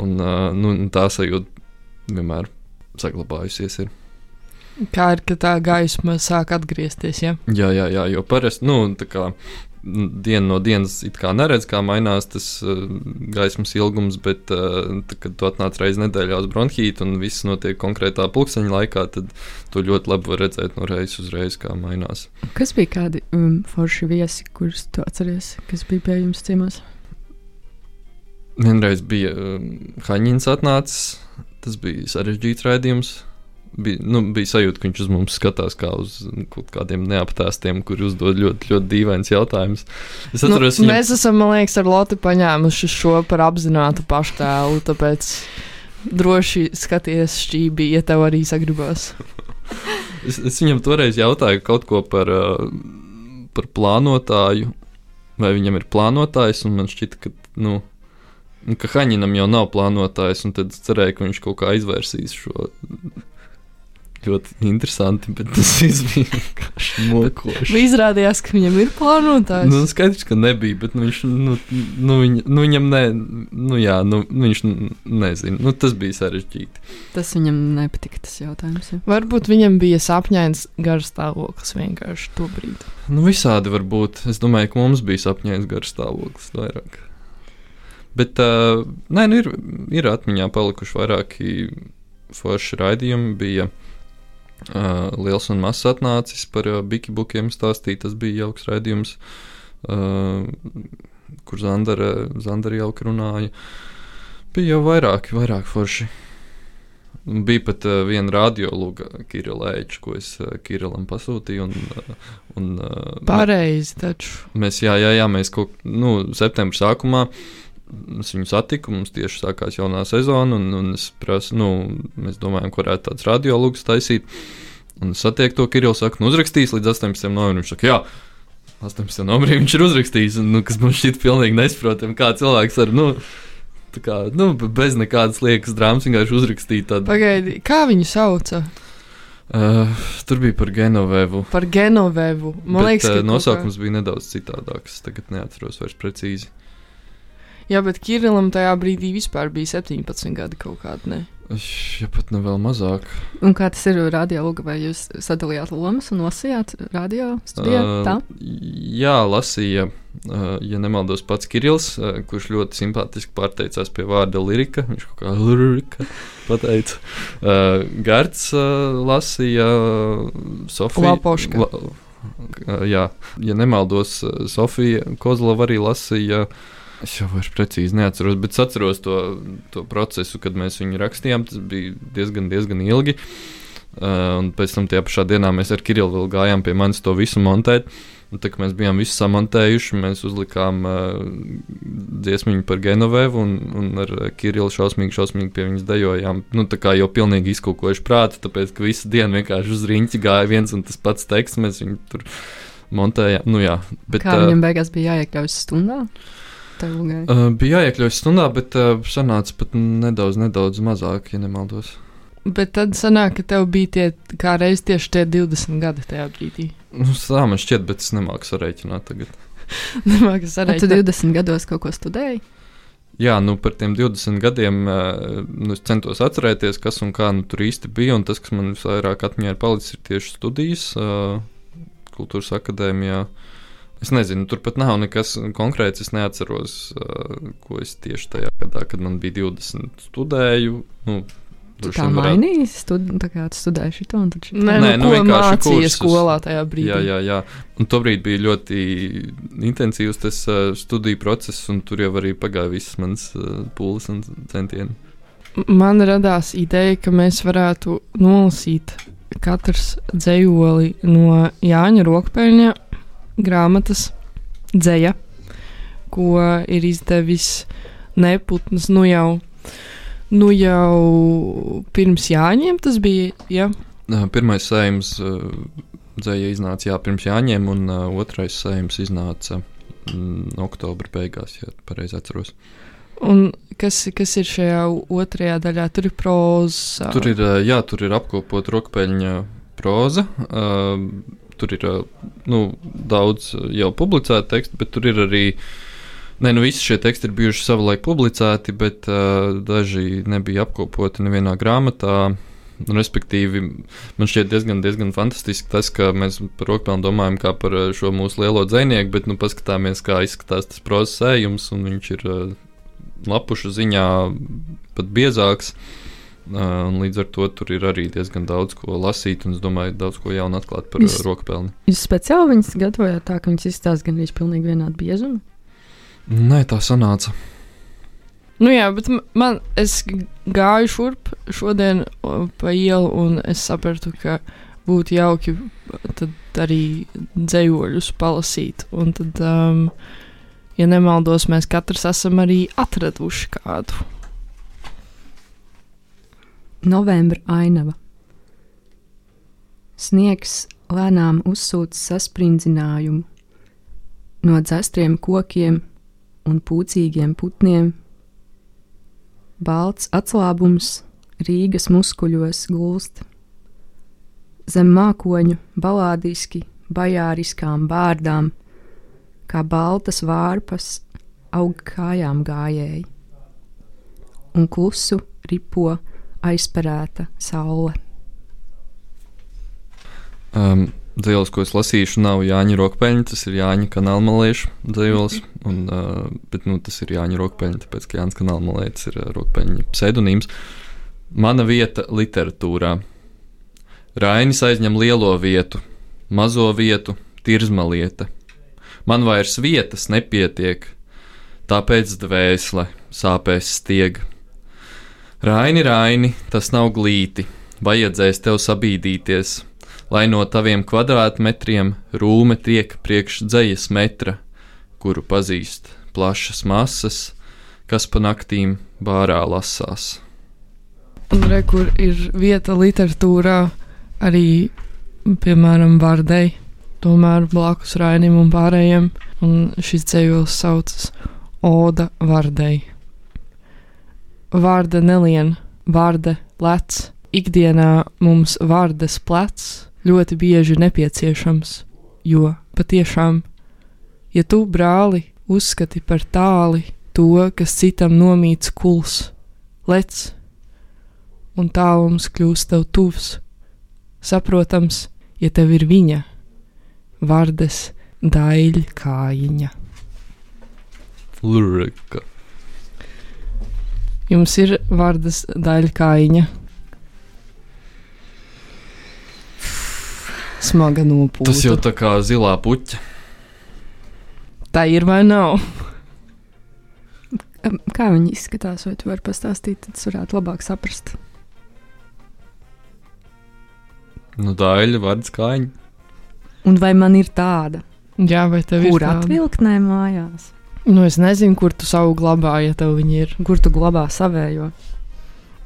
Un, nu, tā sajūta vienmēr saglabājusies. Ir. Kā ir, ka tā gaisma sāk atgriezties? Ja? Jā, jā, jā, jo parasti, nu, tā kā diena no dienas it kā neredz, kā mainās tas uh, gaismas ilgums, bet, uh, tā, kad tu atnāc reizes nedēļā uz bronhītu un viss notiek konkrētā pulksteņa laikā, tad tu ļoti labi vari redzēt no reizes uz reizi, kā mainās. Kas bija kādi um, forši viesi, kurus tu atceries, kas bija pie jums ciemos? Vienreiz bija um, Haņins atnācis, tas bija sarežģīts raidījums bija, nu, bija sajūta, ka viņš uz mums skatās kā uz kaut kādiem neaptēstiem, kur uzdod ļoti, ļoti dīvains jautājums. Es atceros, nu, viņam... Mēs esam, man liekas, ar Lotu paņēmuši šo par apzinātu paštēlu, tāpēc droši skaties šķībi, ja tev arī sagribās. es, es viņam toreiz jautāju kaut ko par, par plānotāju, vai viņam ir plānotājs, un man šķita, ka, nu, ka Haņinam jau nav plānotājs, un tad cerēju, ka viņš kaut kā izvērsīs šo ļoti interesanti, bet tas bija vienkārši mokoši. Izrādījās, ka viņam ir plānotājs. Nu, skaidrs, ka nebija, bet nu, viņš, nu, nu, viņ, nu, viņam ne, nu, jā, nu, viņš nezina. Nu, tas bija sarežģīti. Tas viņam nepatika, tas jautājums. Ja. Varbūt viņam bija sapņains garš stāvoklis vienkārši to brīdi. Nu, visādi var būt. Es domāju, ka mums bija sapņains garš stāvoklis vairāk. Bet, uh, nē, nu ir, ir atmiņā palikuši vairāki forši raidījumi. Bija uh, Uh, liels un mazs atnācis par uh, bikibukiem stāstīt. Tas bija jauks raidījums, uh, kur Zandara, Zandara jauki runāja. Bija jau vairāki, vairāk forši. Bija pat uh, viena radiolūga, Kirilēča, ko es uh, Kirilam pasūtīju. Un, un, uh, Pareizi, taču. Mēs, jā, jā, jā, mēs kaut nu, septembrī sākumā uh, Es viņu satiku, mums tieši sākās jaunā sezona, un, un prasu, nu, mēs domājam, ka varētu tāds radiologs taisīt. Un es satieku to Kirillu, saku, nu, uzrakstīs līdz 18. novembrim. Viņš saka, jā, 18. novembrī viņš ir uzrakstījis, un, nu, kas man šķiet pilnīgi nesaprotami, kā cilvēks ar, nu, kā, nu, bez nekādas liekas drāmas vienkārši uzrakstīt tādu. Pagaidi, kā viņu sauca? Uh, tur bija par Genovēvu. Par Genovēvu. Man Bet, liekas, ka uh, nosaukums kā... bija nedaudz citādāks. Tagad neatceros vairs precīzi. Jā, bet Kirillam tajā brīdī vispār bija 17 gadi kaut kādi. Ne? Ja pat ne vēl mazāk. Un kā tas ir radiologa, vai jūs sadalījāt lomas un lasījāt radio studijā? Uh, tā? Jā, lasīja, uh, ja nemaldos, pats Kirills, uh, kurš ļoti simpātiski pārteicās pie vārda lirika. Viņš kaut kā lirika pateica. Uh, Gerts uh, lasīja Sofiju. Lapoška. La, uh, jā, ja nemaldos, Sofija Kozlova arī lasīja. Uh, Es jau vairs precīzi neatceros, bet es atceros to, to procesu, kad mēs viņu rakstījām. Tas bija diezgan, diezgan ilgi. Uh, un pēc tam tajā pašā dienā mēs ar Kirillu vēl gājām pie manis to visu montēt. Un, tā kā mēs bijām visu samontējuši, mēs uzlikām uh, dziesmu par Genovēvu un, un ar Kirillu šausmīgi, šausmīgi pie viņas dejojām. Nu, tā kā jau pilnīgi izkūkojuši prātu, tāpēc ka visu dienu vienkārši uz riņķi gāja viens un tas pats teksts. Mēs viņu tur montējām. Nu, jā, bet, Kā viņam beigās bija jāiekļaujas stundā? Uh, bija jāiekļauj stundā, bet uh, sanāca pat nedaudz, nedaudz mazāk, ja nemaldos. Bet tad sanāk, ka tev bija tie kā reiz tieši tie 20 gadi tajā brīdī. Nu, tā man šķiet, bet es nemāku sarēķināt tagad. nemāku sarēķināt. Tu 20 gados kaut ko studēji? Jā, nu par tiem 20 gadiem uh, nu, es centos atcerēties, kas un kā nu, tur īsti bija. Un tas, kas man visvairāk atmiņā ir palicis, ir tieši studijas uh, kultūras akadēmijā. Uh, Es nezinu, tur pat nav nekas konkrēts. Es neatceros, ko es tieši tajā gadā, kad man bija 20, studēju. Nu, Tu tā mainīji, stud, tā kā tu studēji šo un taču. Nē, Nē nu, nu vienkārši mācījies skolā tajā brīdī. Jā, jā, jā. Un tobrīd bija ļoti intensīvs tas uh, studiju process, un tur jau arī pagāja visas manas uh, pūles un centieni. Man radās ideja, ka mēs varētu nolasīt katrs dzējoli no Jāņa Rokpeļņa grāmatas dzēja, ko ir izdevis Neputns nu jau, nu jau pirms Jāņiem. Tas bija. Ja? Pirmais sējums dzēja iznāca jā, pirms Jāņiem, un uh, otrais sējums iznāca mm, oktobra beigās, ja pareizi atceros. Un kas, kas ir šajā otrajā daļā? Tur ir proza. Tur ir, jā, tur ir apkopot rokpeļņa proza. Uh, tur ir nu, daudz jau publicētu tekstu, bet tur ir arī. Nē, nu visi šie teksti ir bijuši savulaik publicēti, bet uh, daži nebija apkopoti nevienā grāmatā. Respektīvi, man šķiet diezgan, diezgan fantastiski tas, ka mēs par rokpelnu domājam kā par šo mūsu lielo dzinieku, bet nu, paskatāmies, kā izskatās tas prozas sējums, un viņš ir uh, lapušu ziņā pat biezāks. Uh, un līdz ar to tur ir arī diezgan daudz ko lasīt, un es domāju, daudz ko jaunu atklāt par Jūs- uh, rokpelni. Jūs speciāli viņus gatavojāt tā, ka viņas izstāsta gan arī pilnīgi vienādu biezumu? Nē, tā sanāca. Nu jā, bet man, es gāju šurp šodien pa ielu, un es sapratu, ka būtu jauki tad arī dzējoļus palasīt. Un tad, um, ja nemaldos, mēs katrs esam arī atraduši kādu. Novembra ainava. Sniegs lēnām uzsūc sasprindzinājumu no dzestriem kokiem un pūcīgiem putniem. Balts atslābums Rīgas muskuļos gulst. Zem mākoņu balādiski, bajāriskām bārdām, kā baltas vārpas, aug kājām gājēji, un klusu ripo aizperēta saule. Um, Dzīslis, ko es lasīšu, nav Jāņa Rokpeņa, tas ir Jāņa kanālmaliešu dzīslis. Uh, bet nu, tas ir Jāņa Rokpeņa, tāpēc ka Jānis Kanālmalietis ir uh, Rokpeņa pseidonīms. Mana vieta literatūrā. Rainis aizņem lielo vietu, mazo vietu, tirzma lieta. Man vairs vietas nepietiek, tāpēc dvēsele sāpēs stieg. Raini, Raini, tas nav glīti, vajadzēs tev sabīdīties, lai no taviem kvadrātmetriem rūme tiek priekš dzējas metra, kuru pazīst plašas masas, kas pa naktīm bārā lasās. Un re, kur ir vieta literatūrā arī, piemēram, vārdei, tomēr blakus Rainim un pārējiem, un šis dzējols saucas Oda vārdei. Vārda nelien, vārda lec, ikdienā mums vārdas plecs ļoti bieži nepieciešams, jo patiešām, ja tu, brāli, uzskati par tāli to, kas citam nomīts kuls, lec, un tālums kļūst tev tuvs. Saprotams, ja tev ir viņa, vārdes daļa kājiņa. Lurika. Jums ir vārdas daļa kājiņa. Smaga nopūta. Tas jau tā kā zilā puķa. tā ir vai nav? Kā viņi izskatās, vai tu vari pastāstīt, tad varētu labāk saprast. Nu, daļa, vārds kājiņa. Un vai man ir tāda, Jā, vai tev kur ir tāda? atvilktnē mājās, Nu, es nezinu, kur tu savu glabā, ja tev viņi ir. kur tu glabā savējo?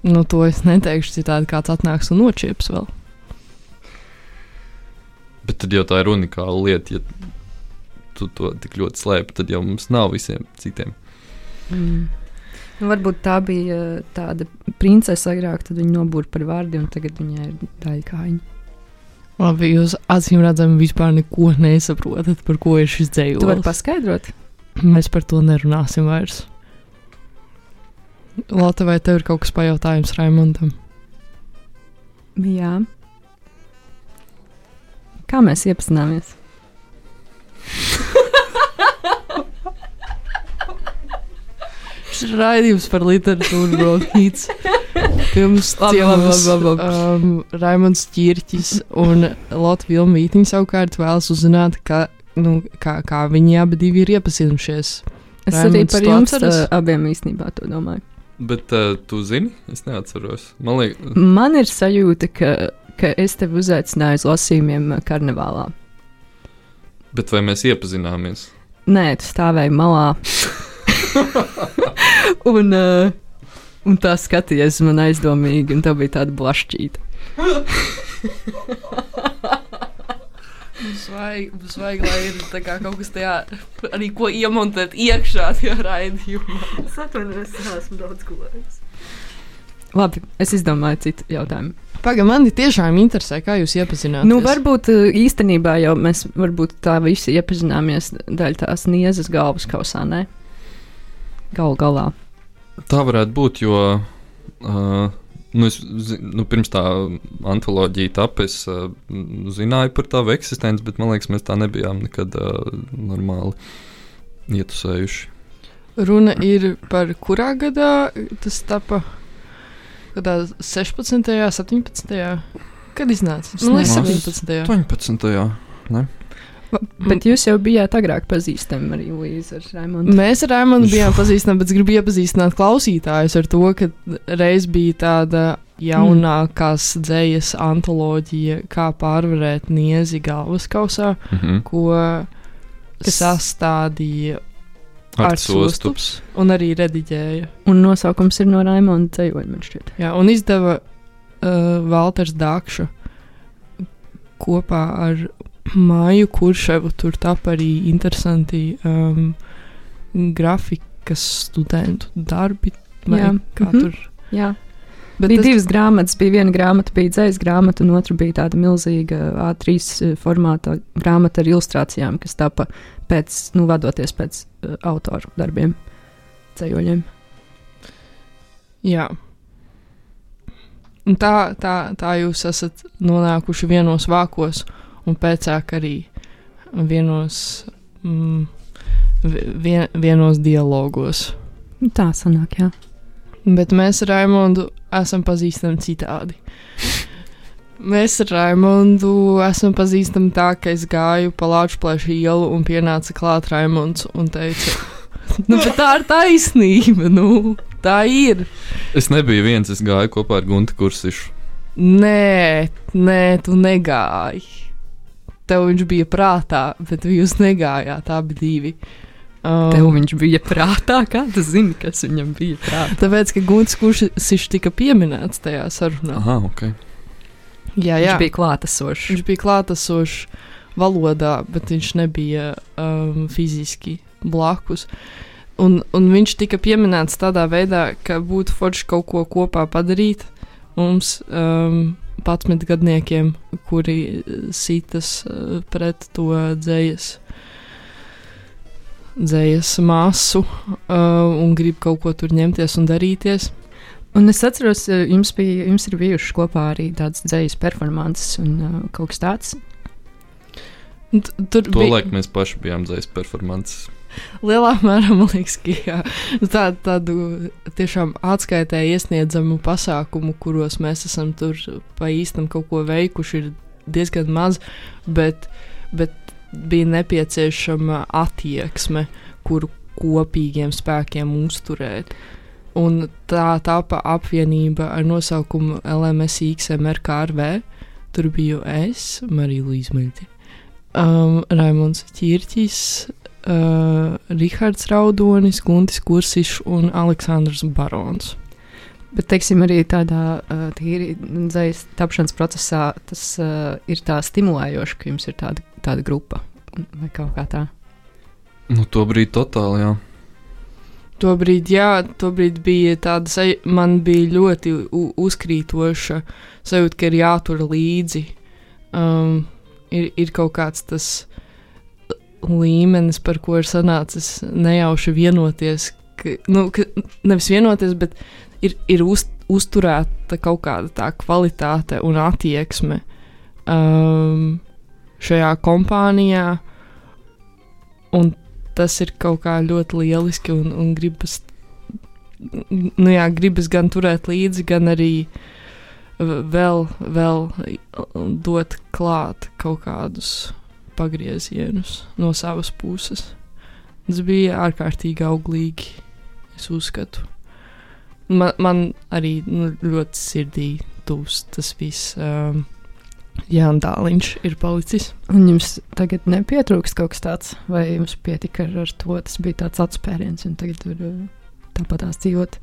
Nu, to es neteikšu citādi, kāds atnāks un nočieps vēl. Bet tad jau tā ir unikāla lieta, ja tu to tik ļoti slēpi, tad jau mums nav visiem citiem. Mm. Nu, varbūt tā bija eh, tāda princese agrāk, tad viņa nobūra par vārdu, un tagad viņai ir daļa kājiņa. Labi, jūs acīm redzami vispār neko nesaprotat, par ko ir šis dzējols. Tu vari paskaidrot? Mēs par to nerunāsim vairs. Lata, vai tev ir kaut kas pajautājums Raimondam? Jā. Kā mēs iepazināmies? Šis ir raidījums par literatūru, Brokhīts. Pirms labi. Um, Raimonds Čirķis un Lotte Vilma Vītiņa savukārt vēlas uzzināt, ka, nu, kā, kā viņi abi divi ir iepazinušies. Es Raimunds, arī par jums atceries? uh, abiem īstenībā to domāju. Bet uh, tu zini, es neatceros. Man liekas, Man ir sajūta, ka, ka es tevi uzaicināju uz lasījumiem uh, karnevālā. bet vai mēs iepazināmies? Nē, tu stāvēji malā. un, uh, un tā skaties man aizdomīgi, un tā bija tāda blašķīta. Mums vajag, mums vajag lai ir kā kaut kas tajā, arī ko iemontēt iekšā tajā raidījumā. Es atvainojos, es neesmu daudz gulējis. Labi, es izdomāju citu jautājumu. Pagaidām, man tiešām interesē, kā jūs iepazināties. Nu, varbūt uh, īstenībā jau mēs varbūt tā visi iepazināmies daļai tās niezas galvas kausā, ne? Galu galā. Tā varētu būt, jo uh, Nu, es, nu, pirms tā antoloģija tapa, es uh, zināju par tavu eksistenci, bet man liekas, mēs tā nebijām nekad uh, normāli ietusējuši. Runa ir par kurā gadā tas tapa? Kādā 16. 17. Kad iznāca? Man liekas, nezinu. 17. 18. Bet jūs jau bijāt agrāk pazīstami arī Līza ar Raimondu. Mēs ar Raimondu bijām pazīstami, bet es gribu iepazīstināt klausītājus ar to, ka reiz bija tāda jaunākās dzējas antoloģija, kā pārvarēt niezi galvaskausā, Mhm. ko Kas- sastādīja Ar Arts sostups. un arī rediģēja. Un nosaukums ir no Raimonda ceļojuma, man šķiet. Jā, un izdeva uh, Walters Dakša kopā ar Māju Kurševu. Tur tap arī interesanti um, grafikas studentu darbi. Jā, Kā mhm. tur Jā. Bet bija tas- divas grāmatas. Bija viena grāmata, bija dzīs grāmata, un otra bija tāda milzīga A3 formāta grāmata ar ilustrācijām, kas tapa pēc, nu, vadoties pēc uh, autoru darbiem, ceļojumiem. Jā. Un tā, tā, tā jūs esat nonākuši vienos vākos, un pēcāk arī vienos, mm, vi- vien, vienos dialogos. Nu, Tā sanāk, jā. Bet mēs ar Raimondu esam pazīstami citādi. Mēs ar Raimondu esam pazīstami tā, ka es gāju pa Latvijas ielu un pienāca klāt Raimonds un teica, nu, bet tā ir taisnība, nu, tā ir. Es nebiju viens, es gāju kopā ar Guntu Kursišu. Nē, nē, tu negāji. Tev viņš bija prātā, bet jūs negājāt abi divi. Um, Tev viņš bija prātā, kā tu zini, kas viņam bija prātā. Tāpēc, ka Gunts Kuršs tika pieminēts tajā sarunā. Aha, ok. Jā, Viņš jā. bija klātesošs. Viņš bija klātesošs valodā, bet viņš nebija um, fiziski blakus. Un, un viņš tika pieminēts tādā veidā, ka būtu forši kaut ko kopā padarīt mums, um, patsmit gadniekiem, kuri uh, sitas uh, pret to dzējas. Dzējas masu uh, un grib kaut ko tur ņemties un darīties. Un es atceros, eh, jums, bija, jums ir bijušas kopā arī tādas dzīslas performances un uh, kaut kas tāds. T- Tur bija- laiku mēs paši bijām dzēs performances. Lielā mērā man liekas, ka jā, tā, tādu tiešām atskaitē iesniedzamu pasākumu, kuros mēs esam tur pa īstam kaut ko veikuši, ir diezgan maz, bet, bet bija nepieciešama attieksme, kuru kopīgiem spēkiem uzturēt. Un tā tapa apvienība ar nosaukumu LMSXMRKRV. Tur biju es, Marija Līsmeļķe, um, Raimons Čirķis, uh, Rihards Raudonis, Guntis Kursišs un Aleksandrs Barons. Bet, teiksim, arī tādā uh, tīri dzīslas tapšanas procesā tas uh, ir tā stimulējoši, ka jums ir tāda, tāda grupa vai kaut kā tā. Nu, to brīdi totāli, jā. Tobrīd, jā, tobrīd bija tāda sajūta, man bija ļoti u- uzkrītoša sajūta, ka ir jātur līdzi. Um, ir, ir kaut kāds tas līmenis, par ko ir sanācis nejauši vienoties. Ka, nu, ka, nevis vienoties, bet ir, ir uz, uzturēta kaut kāda tā kvalitāte un attieksme um, šajā kompānijā. Un tas ir kaut kā ļoti lieliski un, un gribas, nu jā, gribas gan turēt līdzi, gan arī vēl, vēl dot klāt kaut kādus pagriezienus no savas puses. Tas bija ārkārtīgi auglīgi, es uzskatu. Man, man arī nu, ļoti sirdī tūs tas viss. Um, Jā, un tāliņš ir palicis. Un jums tagad nepietrūkst kaut kas tāds, vai jums pietika ar, ar to? Tas bija tāds atspēriens, un tagad tur uh, tāpat tās dzīvot.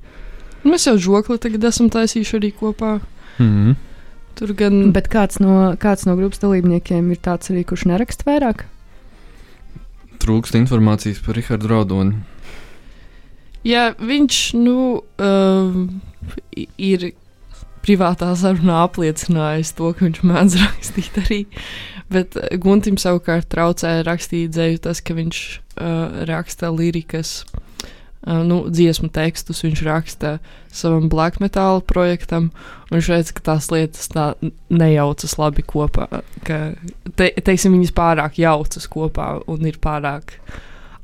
Mēs jau žokli tagad esam taisījuši arī kopā. Mm -hmm. Tur gan. Bet kāds no, kāds no grupas dalībniekiem ir tāds arī, kurš neraksta vairāk? Trūkst informācijas par Rahardu Raudoni. Jā, viņš nu, i- ir privātā sarunā apliecinājis to, ka viņš mēdz rakstīt arī. Bet uh, Guntim savukārt traucēja rakstīt dzēju tas, ka viņš uh, raksta lirikas uh, nu, dziesmu tekstus viņš raksta savam black metal projektam. Viņš redz, ka tās lietas tā nejaucas labi kopā. Ka, te, teiksim, viņas pārāk jaucas kopā un ir pārāk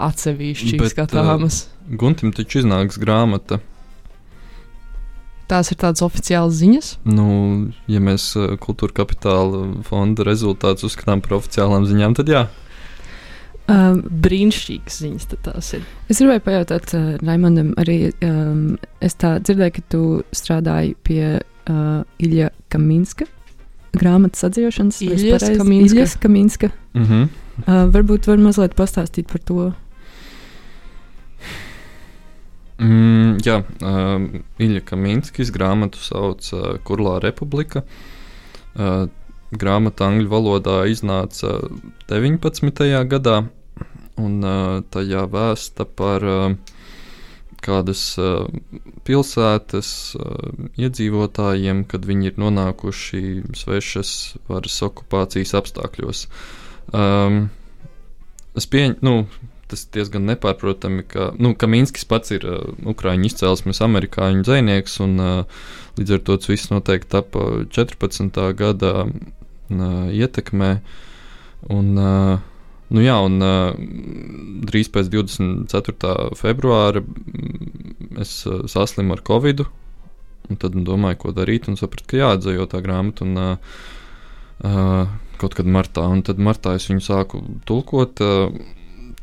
atsevišķi Bet, skatāmas. Uh, Guntim taču iznāks grāmata. Tās ir tādas oficiālas ziņas. Nu, ja mēs kultūra kapitāla fonda rezultātus uzskatām par oficiālām ziņām, tad jā. Um, Brīnišķīgas ziņas tad tās ir. es gribēju pajautāt uh, Raimondam, arī um, es tā dzirdēju, ka tu strādāji pie uh, Ilja Kaminska grāmatas atzīšanas. Iljas pareizi- Kaminska. Iljas Kaminska. Mm -hmm. Uh, varbūt var mazliet pastāstīt par to. Mm, jā, um, Ilja Kaminskis grāmatu sauc uh, Kurlā republika. Uh, grāmata angļu valodā iznāca 19. gadā, un tajā vēsta par kādas pilsētas iedzīvotājiem, kad viņi ir nonākuši svešas varas okupācijas apstākļos. Um, es pieņemu, nu, tas diezgan nepārprotami, ka, nu, ka Minskis pats ir uh, ukrāņu izcelsmes amerikāņu dzinieks, un uh, līdz ar to tas viss noteikti tapa 14. gada uh, ietekmē. Un, uh, nu, jā, un uh, drīz pēc 24. februāra mm, es uh, saslimu ar covid. Un tad domāju, ko darīt, un sapratu, ka jāatzīst tā grāmata. Un, uh, uh, kaut kad martā, un tad martā es viņu sāku tulkot. Uh,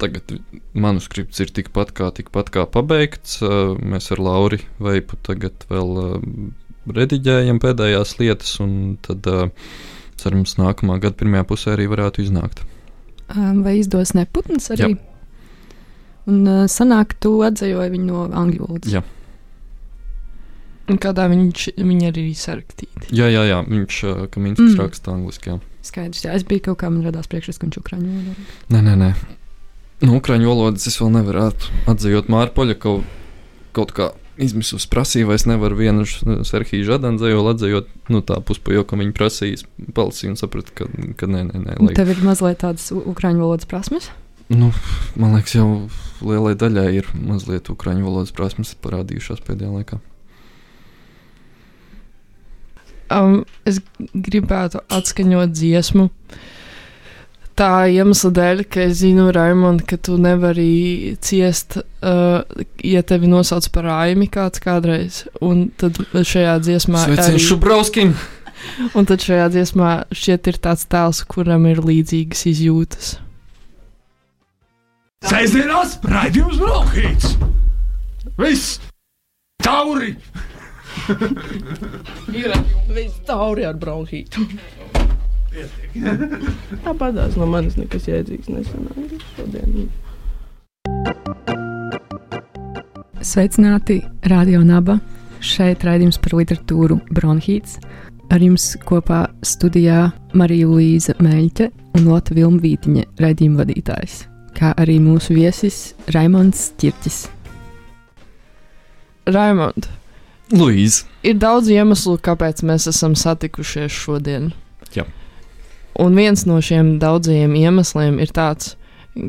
tagad manuskripts ir tikpat kā, tikpat kā pabeigts. Uh, mēs ar Lauru Veipu tagad vēl rediģējam pēdējās lietas, un tad uh, cerams, nākamā gada pirmajā pusē arī varētu iznākt. Vai izdos neputns arī? Jā. Un uh, sanāk, tu atzējoji viņu no angļu valodas. Jā. Un kādā viņš, viņi arī ir sarakstīti. Jā, jā, jā. viņš uh, Mm. raksta angliski. Jā. Skaidrs, jā, es biju kaut kā man radās priekšstats, ka viņš ir ukrāņu valodā. Nē, nē, nē. No ukrāņu valodas es vēl nevarētu atzīt Mārķa Poļakovu. Kaut kā izmisusi prasīja, vai es nevaru vienu Serhiju Žadanu dzēju atzīt, nu tā puspajokam viņa prasīs, palasīju un sapratu, ka, ka nē, nē, nē. Lai, Tev ir mazliet tādas u- ukrāņu valodas prasmes. nu, man liekas, jau lielai daļai ir mazliet ukrāņu valodas prasmes parādījušās pēdējā laikā. Um, es gribētu atskaņot dziesmu. Tā iemesla dēļ, ka es zinu, Raimond, ka tu nevari ciest, uh, ja tevi nosauc par Raimi kāds kādreiz. Un tad šajā dziesmā Sveiciens Šubrauskim! un tad šajā dziesmā šķiet ir tāds tēls, kuram ir līdzīgas izjūtas. Sēžamās raidījums Brokhīts! Viss! Tauri! Ir viss tauri ar bronhītu. Tāpatās no manis nekas jēdzīgs nesanāca šodien. Sveicināti Radio Naba. Šeit raidījums par literatūru Bronhīts. Ar jums kopā studijā Marija Līza Meļķe un Lota Vilma Vītiņa, raidījuma vadītājs, kā arī mūsu viesis Raimons Čirķis. Raimond, Luīza! ir daudz iemeslu, kāpēc mēs esam satikušies šodien. Un viens no šiem daudzajiem iemesliem ir tāds,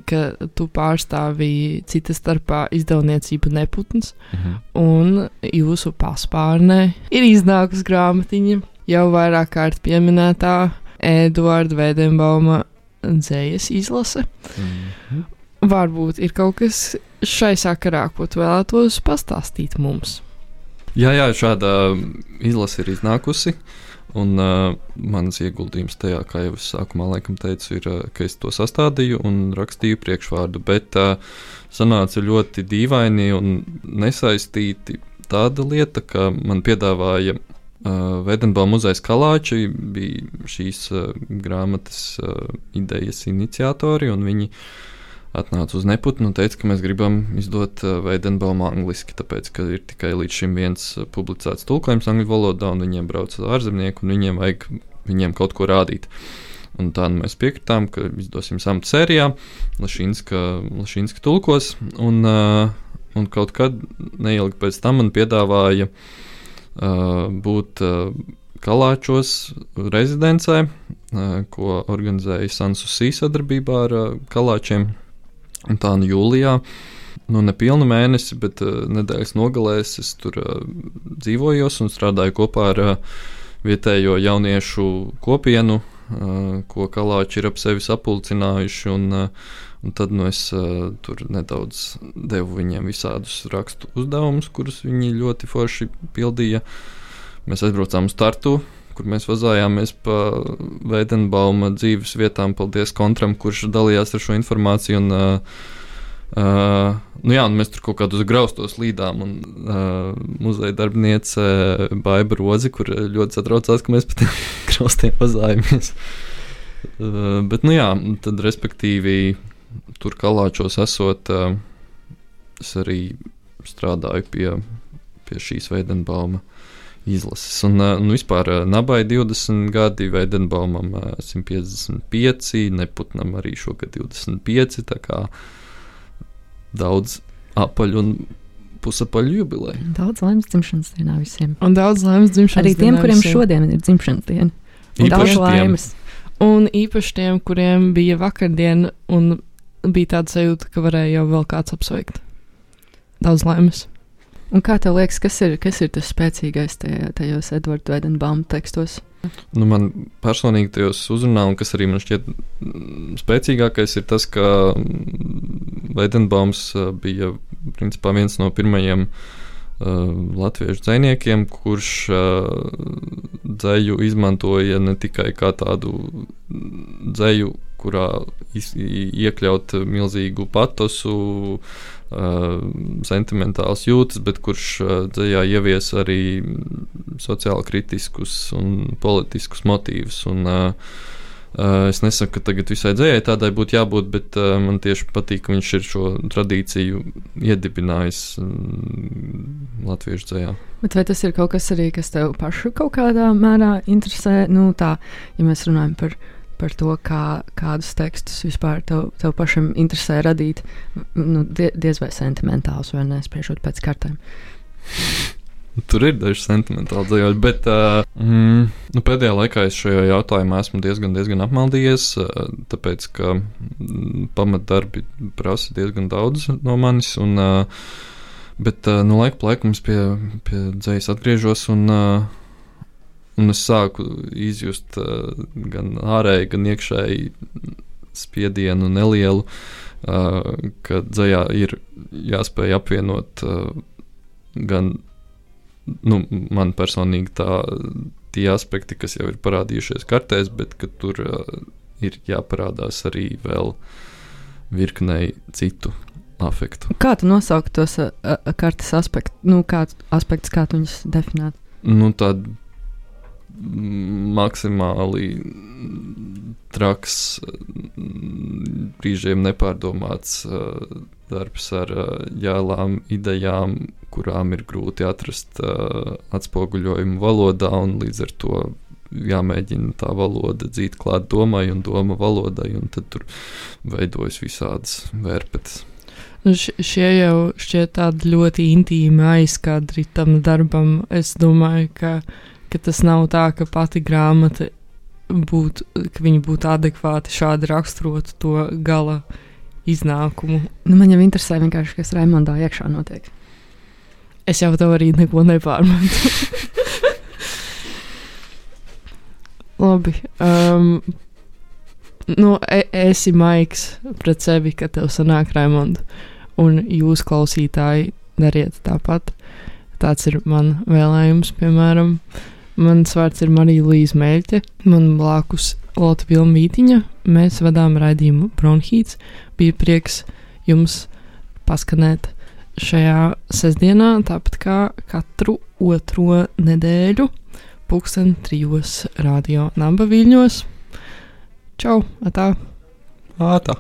ka tu pārstāvīji citas starpā izdevniecību Neputns, Mhm. un jūsu paspārnē ir iznākusi grāmatiņa jau vairāk kārt pieminētā Eduarda Vēdenbauma dzējas izlase. Mhm. Varbūt ir kaut kas šai sakarā, ko tu vēlētos pastāstīt mums. Jā, jā, šāda izlase ir iznākusi. Un uh, mans ieguldījums tajā, kā jau es sākumā laikam teicu, ir, uh, ka es to sastādīju un rakstīju priekšvārdu. Bet uh, sanāca ļoti dīvaini un nesaistīti tāda lieta, ka man piedāvāja uh, Vedenbaum muzeja kalāči, bija šīs uh, grāmatas uh, idejas iniciatori, un viņi atnāca uz neputnu un teica, ka mēs gribam izdot uh, Veidenbaumu angliski, tāpēc, ka ir tikai līdz šim viens uh, publicēts tulkojums angļu valodā, un viņiem brauc ārzemnieki, un viņiem vajag viņiem kaut ko rādīt. Un tā nu mēs piekritām, ka izdosim samtu sērijā, Lašinska, Lašinska tulkos, un, uh, un kaut kad neilgi pēc tam man piedāvāja uh, būt uh, Kalāčos rezidencē, uh, ko organizēja Sansusī sadarbībā ar uh, Kalāčiem. Un tā nu jūlijā nu, nepilnu mēnesi, bet uh, nedēļas nogalēs es tur uh, dzīvojos un strādāju kopā ar uh, vietējo jauniešu kopienu, ko kalāči ir ap sevi sapulcinājuši. Un, un tad nu, es tur nedaudz devu viņiem visādus rakstu uzdevumus, kurus viņi ļoti forši pildīja. Mēs aizbraucām uz Tartu, kur mēs vazājāmies pa Veidenbauma dzīves vietām. Paldies Kontram, kurš dalījās ar šo informāciju. Un, uh, Uh, nu jā, mēs tur kaut kādus graustos līdām, un uh, muzeja darbiniece Baiba Rozi, kur ļoti satraucās, ka mēs pat graustiem pazājamies. Uh, bet, nu jā, tad respektīvi tur kalāčos esot, uh, es arī strādāju pie, pie šīs Veidenbauma izlases. Un, nu, vispār Nabai 20 gadi, Veidenbaumam uh, 155, Neputnam arī šogad 25. Tā kā daudz apaļu un pusapaļu jubileju. Daudz laimes dzimšanas dienā visiem. Un daudz laimes dzimšanas Arī tiem, dienā kuriem visiem. šodien ir dzimšanas diena. Īpaši Daudz tiem. laimes. Un īpaši tiem, kuriem bija vakardiena un bija tāda sajūta, ka varēja jau vēl kāds apsveikt. Daudz laimes. Un kā tev liekas, kas ir, kas ir tas spēcīgais tajos Edvards Veidenbauma tekstos? Nu, man personīgi tajos uzrunā, un kas arī man šķiet mm, spēcīgākais, ir tas, ka mm, Veidenbaums uh, bija principā viens no pirmajiem uh, latviešu dziniekiem, kurš uh, dzēju izmantoja ne tikai kā tādu dzēju, kurā iekļaut milzīgu patosu, sentimentāls jūtas, bet kurš dzējā ievies arī sociāli kritiskus un politiskus motīvus. Un, es nesaku, ka tagad visai dzējai tādai būtu jābūt, bet man tieši patīk, ka viņš ir šo tradīciju iedibinājis latviešu dzējā. Bet vai tas ir kaut kas arī, kas tev pašu kaut kādā mērā interesē? Nu, tā, ja mēs runājam par, par to, kā, kādus tekstus vispār tev, tev pašam interesē radīt, nu, die, diez vai sentimentāls, vai nespriežot pēc kartēm. Tur ir daži sentimentāli dzējoļi, bet uh, mm, nu, pēdējā laikā es šajā jautājumā esmu diezgan, diezgan apmaldījies, uh, tāpēc ka mm, pamatdarbi prasa diezgan daudz no manis. Un, uh, bet uh, no laika pa laikam es pie, pie dzējas atgriežos un, uh, un es sāku izjust uh, gan ārēji, gan iekšēji spiedienu nelielu, uh, ka dzējā ir jāspēj apvienot uh, gan nu, man personīgi tā, tie aspekti, kas jau ir parādījušies kartēs, bet ka tur uh, ir jāparādās arī vēl virknei citu afektu. Kā tu nosauktu tos a, kartes aspektus, nu, kāds aspekts, kā tu viņus definētu? Nu, tāda maksimāli traks, brīžiem nepārdomāts uh, darbs ar uh, jēlām, idejām, kurām ir grūti atrast uh, atspoguļojumu valodā, un līdz ar to jāmēģina tā valoda dzīt klāt domai un doma valodai, un tad tur veidojas visādas vērpetes. Nu, šie jau šķiet tādi ļoti intīmi aizkadri tam darbam. Es domāju, ka, ka tas nav tā, ka pati grāmata būtu, ka viņi būtu adekvāti šādi raksturot to gala iznākumu. Nu, man jau interesē vienkārši, kas Raimondā iekšā notiek. Es jau tev arī neko nepārmetu. Labi. Um, nu, e esi maigs pret sevi, ka tev sanāk Raimonda. Un jūs, klausītāji, dariet tāpat. Tāds ir man vēlējums, piemēram. Mans vārds ir Marija Līsija Meļķe, man blakus Lota Vilma Vītiņa. Mēs vadām raidījumu Bronhīts. Bija prieks jums paskanēt šajā sestdienā, tāpat kā katru otro nedēļu, pulksten trijos radio Namba Viļņos. Čau! Atā! Ātā!